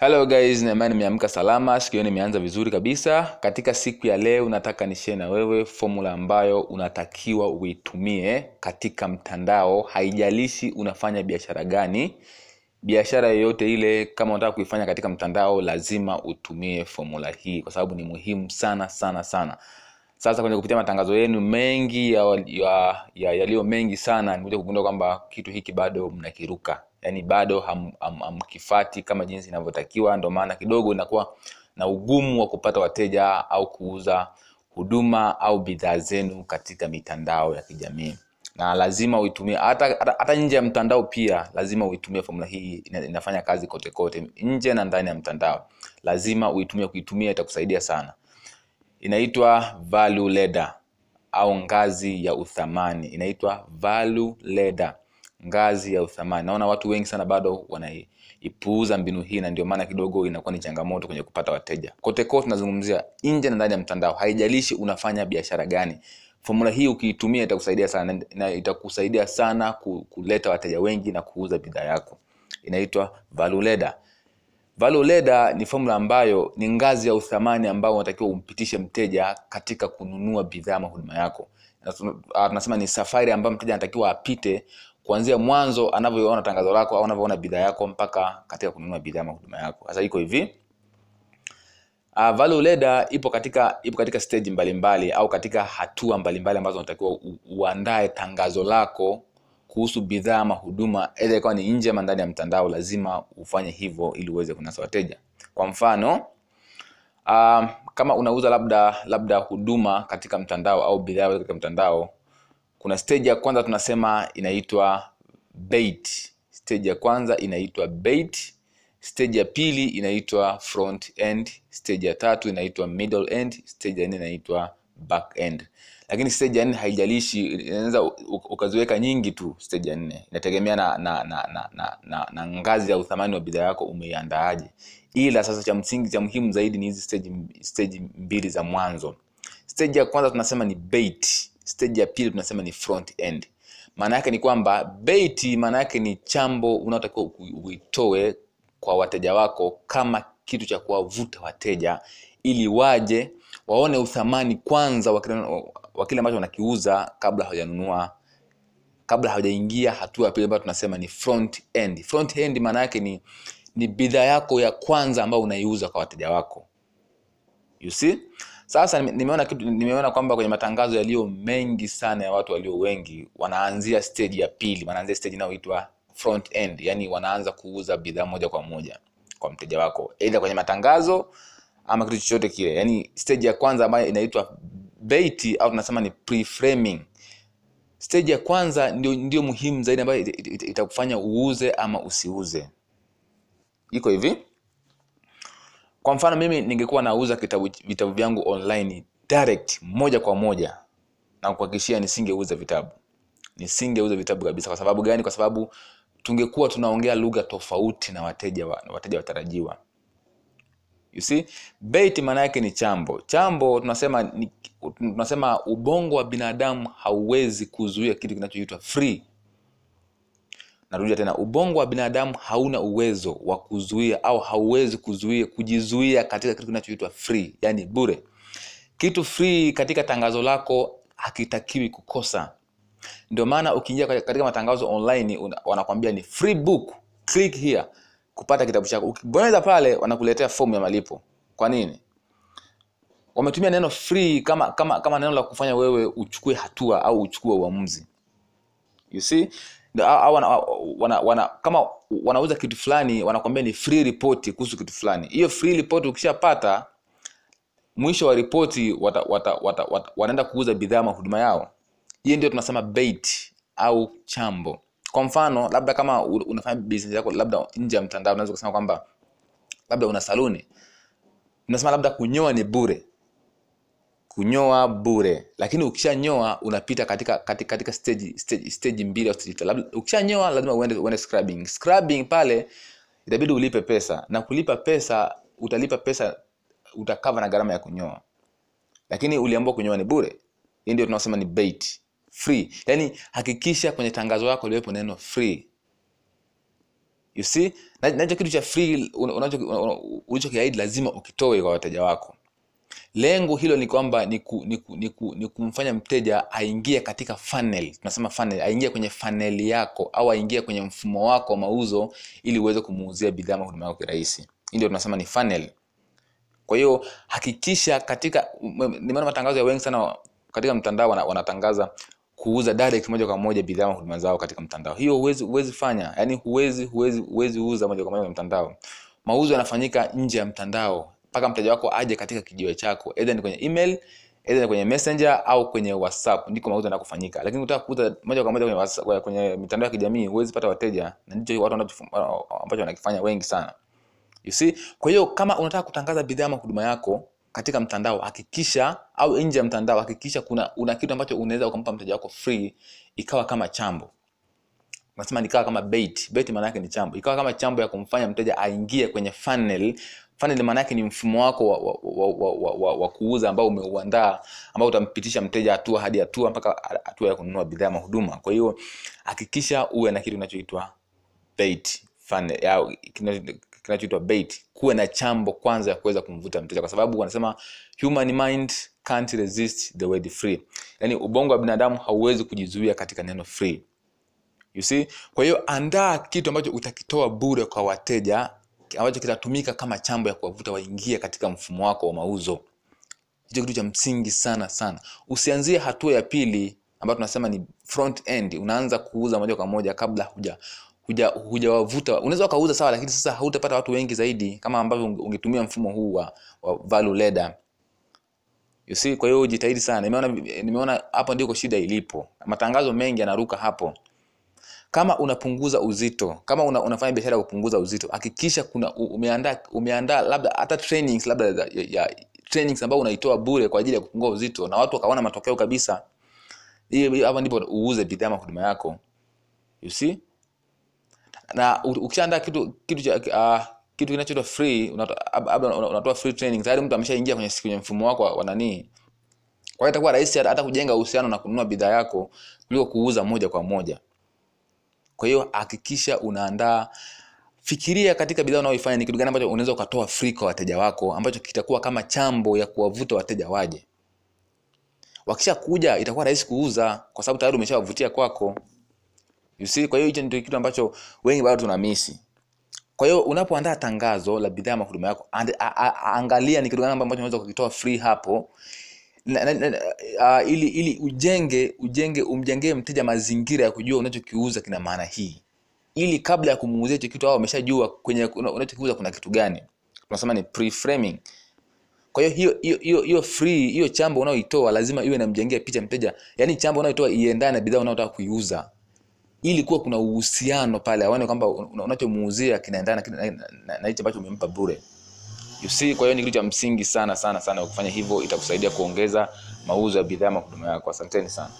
hello guys. Naimani nimeamka salama. Siku hiyo nimeanza vizuri kabisa. Katika siku ya leo nataka nishie na wewe formula ambayo unatakiwa uitumie katika mtandao. Haijalishi unafanya biashara gani. Biashara yoyote ile kama unataka kuifanya katika mtandao lazima utumie fomula hii kwa sababu ni muhimu sana sana sana. Sasa kwenye kupitia matangazo yenu mengi yaliyo ya, ya, ya mengi sana nimekuja kugundua kwamba kitu hiki bado mnakiruka yaani bado hamkifati ham, ham kama jinsi inavyotakiwa ndio maana kidogo inakuwa na ugumu wa kupata wateja au kuuza huduma au bidhaa zenu katika mitandao ya kijamii. Na lazima uitumie hata, hata, hata nje ya mtandao pia lazima uitumie fomula hii inafanya kazi kote kote nje na ndani ya mtandao. Lazima uitumie kuitumia itakusaidia sana. Inaitwa value au ngazi ya uthamani. Inaitwa value ngazi ya uthamani. Naona watu wengi sana bado wanaipuuza mbinu hii na ndio maana kidogo inakuwa ni changamoto kwenye kupata wateja. Kote kote tunazungumzia nje na ndani ya mtandao haijalishi unafanya biashara gani. Formula hii ukiitumia itakusaidia sana na itakusaidia sana kuleta wateja wengi na kuuza bidhaa yako. Inaitwa value ladder ni formula ambayo ni ngazi ya uthamani ambao unatakiwa umpitishe mteja katika kununua bidhaa ama huduma yako. Tunasema ni safari ambayo mteja anatakiwa apite kuanzia mwanzo anavyoona tangazo lako au anavyoona bidhaa yako mpaka katika kununua bidhaa ama huduma yako. Sasa iko hivi. Uh, value ladder ipo katika ipo katika stage mbalimbali mbali, au katika hatua mbalimbali ambazo unatakiwa uandae tangazo lako kuhusu bidhaa ama huduma aidha ikawa ni nje ama ndani ya mtandao lazima ufanye hivyo ili uweze kunasa wateja. Kwa mfano uh, kama unauza labda labda huduma katika mtandao au bidhaa katika mtandao kuna stage ya kwanza tunasema inaitwa bait. Stage ya kwanza inaitwa bait. Stage ya pili inaitwa front end. Stage ya tatu inaitwa middle end. Stage ya nne inaitwa back end. Lakini stage ya nne haijalishi inaweza ukaziweka nyingi tu stage ya nne. Inategemea na na, na, na, na, na na ngazi ya uthamani wa bidhaa yako umeiandaaje. Ila sasa cha msingi cha muhimu zaidi ni hizi stage, stage mbili za mwanzo. Stage ya kwanza tunasema ni bait stage ya pili tunasema ni front end. Maana yake ni kwamba bait maana yake ni chambo unaotakiwa uitoe kwa wateja wako kama kitu cha kuwavuta wateja ili waje waone uthamani kwanza wa kile ambacho wanakiuza kabla hawajanunua. Kabla hawajaingia hatua ya pili ambayo tunasema ni front end. Front end maana yake ni ni bidhaa yako ya kwanza ambayo unaiuza kwa wateja wako. You see sasa nimeona kitu nimeona kwamba kwenye matangazo yaliyo mengi sana ya watu walio wengi wanaanzia stage ya pili wanaanzia stage inayoitwa front end yani wanaanza kuuza bidhaa moja kwa moja kwa mteja wako. Aidha kwenye matangazo ama kitu chochote kile. Yani stage ya kwanza ambayo inaitwa bait au tunasema ni preframing. Stage ya kwanza ndio, ndio muhimu zaidi ambayo itakufanya uuze ama usiuze. Iko hivi kwa mfano mimi ningekuwa nauza kitabu vitabu vyangu online direct moja kwa moja na kuhakikishia nisingeuza vitabu. Nisingeuza vitabu kabisa. Kwa sababu gani? Kwa sababu tungekuwa tunaongea lugha tofauti na wateja wa, wateja watarajiwa. You see? Bait maana yake ni chambo. Chambo tunasema ni, tunasema ubongo wa binadamu hauwezi kuzuia kitu kinachoitwa free narudia tena ubongo wa binadamu hauna uwezo wa kuzuia au hauwezi kuzuia kujizuia katika kitu kinachoitwa free yani bure. Kitu free katika tangazo lako hakitakiwi kukosa. Ndio maana ukiingia katika matangazo online wanakwambia ni free book. Click here kupata kitabu chako. Ukibonyeza pale wanakuletea fomu ya malipo. Kwa nini? Wametumia neno free kama kama kama neno la kufanya wewe uchukue hatua au uchukue uamuzi. You see au wana, wana, wana, kama wanauza kitu fulani wanakwambia ni free report kuhusu kitu fulani. Hiyo free report ukishapata mwisho wa ripoti wata, wata, wata, wata, wanaenda kuuza bidhaa ama huduma yao. Hiyo ndio tunasema bait au chambo. Kwa mfano labda kama unafanya business yako labda nje ya mtandao unaweza kusema kwamba labda una saluni. Unasema labda kunyoa ni bure kunyoa bure. Lakini ukishanyoa unapita katika katika, katika stage, stage, stage mbili au stage labda ukishanyoa lazima uende, uende scrubbing. Scrubbing pale itabidi ulipe pesa. Na kulipa pesa utalipa pesa utakava na gharama ya kunyoa. Lakini uliambua kunyoa ni bure. Hii ndio tunasema ni bait. Free. Yani hakikisha kwenye tangazo lako liwepo neno free. You see? Na nacho kitu cha free un- unacho ulichokiahidi lazima ukitoe kwa wateja wako lengo hilo ni kwamba ni, ku, ni, ku, ni, ku, ni kumfanya mteja aingie katika funnel. Tunasema funnel aingie kwenye funnel yako au aingie kwenye mfumo wako wa mauzo ili uweze kumuuzia bidhaa ama huduma yako kirahisi. Hii ndio tunasema ni funnel. Kwa hiyo hakikisha katika nimeona matangazo ya wengi sana katika mtandao wana, wanatangaza kuuza direct moja kwa moja bidhaa na huduma zao katika mtandao. Hiyo huwezi huwezi fanya. Yani huwezi huwezi huwezi uza moja kwa moja kwenye mtandao. Mauzo yanafanyika nje ya mtandao mpaka mteja wako aje katika kijiwe chako either ni kwenye email either ni kwenye messenger au kwenye whatsapp ndiko mauzo yanakofanyika lakini ukitaka kuuza moja kwa moja kwenye, WhatsApp- kwenye mitandao ya kijamii huwezi pata wateja na ndicho watu ambacho wanakifanya wengi sana. You see? Kwa hiyo kama unataka kutangaza bidhaa ama huduma yako katika mtandao hakikisha au nje ya mtandao hakikisha kuna una kitu ambacho unaweza ukampa mteja wako free ikawa kama chambo. Nasema nikawa kama bait. Bait maana yake ni chambo. Ikawa kama chambo ya kumfanya mteja aingie kwenye funnel funnel maana yake ni mfumo wako wa, wa, wa, wa, wa, wa, kuuza ambao umeuandaa ambao utampitisha mteja hatua hadi hatua mpaka hatua ya kununua bidhaa ama huduma. Kwa hiyo hakikisha uwe na kitu kinachoitwa bait kinachoitwa bait. Kuwe na chambo kwanza ya kuweza kumvuta mteja kwa sababu wanasema human mind can't resist the word free. Yaani ubongo wa binadamu hauwezi kujizuia katika neno free. You see? Kwa hiyo andaa kitu ambacho utakitoa bure kwa wateja ambacho kitatumika kama chambo ya kuwavuta waingie katika mfumo wako wa mauzo. Hicho kitu cha msingi sana sana. Usianzie hatua ya pili ambayo tunasema ni front end. Unaanza kuuza moja kwa moja kabla huja huja hujawavuta. Unaweza ukauza sawa lakini sasa hautapata watu wengi zaidi kama ambavyo ungetumia mfumo huu wa, wa value ladder. You see? Kwa hiyo jitahidi sana. Nimeona nimeona hapo ndiko shida ilipo. Matangazo mengi yanaruka hapo kama unapunguza uzito kama una, unafanya biashara ya kupunguza uzito hakikisha kuna umeandaa umeandaa labda hata trainings labda ya, ya trainings ambayo unaitoa bure kwa ajili ya kupungua uzito na watu wakaona matokeo kabisa hapa ndipo uuze bidhaa ama huduma yako. You see? Na ukishaandaa kitu kitu cha uh, kitu kinachoitwa free labda unato, unatoa free training tayari mtu ameshaingia kwenye kwenye mfumo wako wa nani? Kwa hiyo itakuwa rahisi hata kujenga uhusiano na kununua bidhaa yako kuliko kuuza moja kwa moja kwa hiyo hakikisha unaandaa fikiria katika bidhaa unayoifanya ni kitu gani ambacho unaweza ukatoa free kwa wateja wako ambacho kitakuwa kama chambo ya kuwavuta wateja waje. Wakisha kuja itakuwa rahisi kuuza kwa sababu tayari umeshawavutia kwako. You see kwa hiyo hicho ndio kitu ambacho wengi bado tunamisi. Kwa hiyo unapoandaa tangazo la bidhaa ya huduma yako angalia ni kitu gani ambacho unaweza kukitoa free hapo na, na, na, uh, ili ili ujenge ujenge umjengee mteja mazingira ya kujua unachokiuza kina maana hii. Ili kabla ya kumuuzia hicho kitu au ameshajua kwenye unachokiuza kuna kitu gani. Tunasema ni pre-framing. Kwa hiyo hiyo hiyo hiyo free hiyo chambo unaoitoa lazima iwe namjengea picha mteja. Yaani chambo unaoitoa iendane na bidhaa unayotaka kuiuza. Ili kuwa kuna uhusiano pale aone kwamba unachomuuzia kinaendana na, na, na, na hicho ambacho umempa bure you see kwa hiyo ni kitu cha msingi sana sana sana Ukifanya hivyo itakusaidia kuongeza mauzo ya bidhaa ama huduma yako. Asanteni sana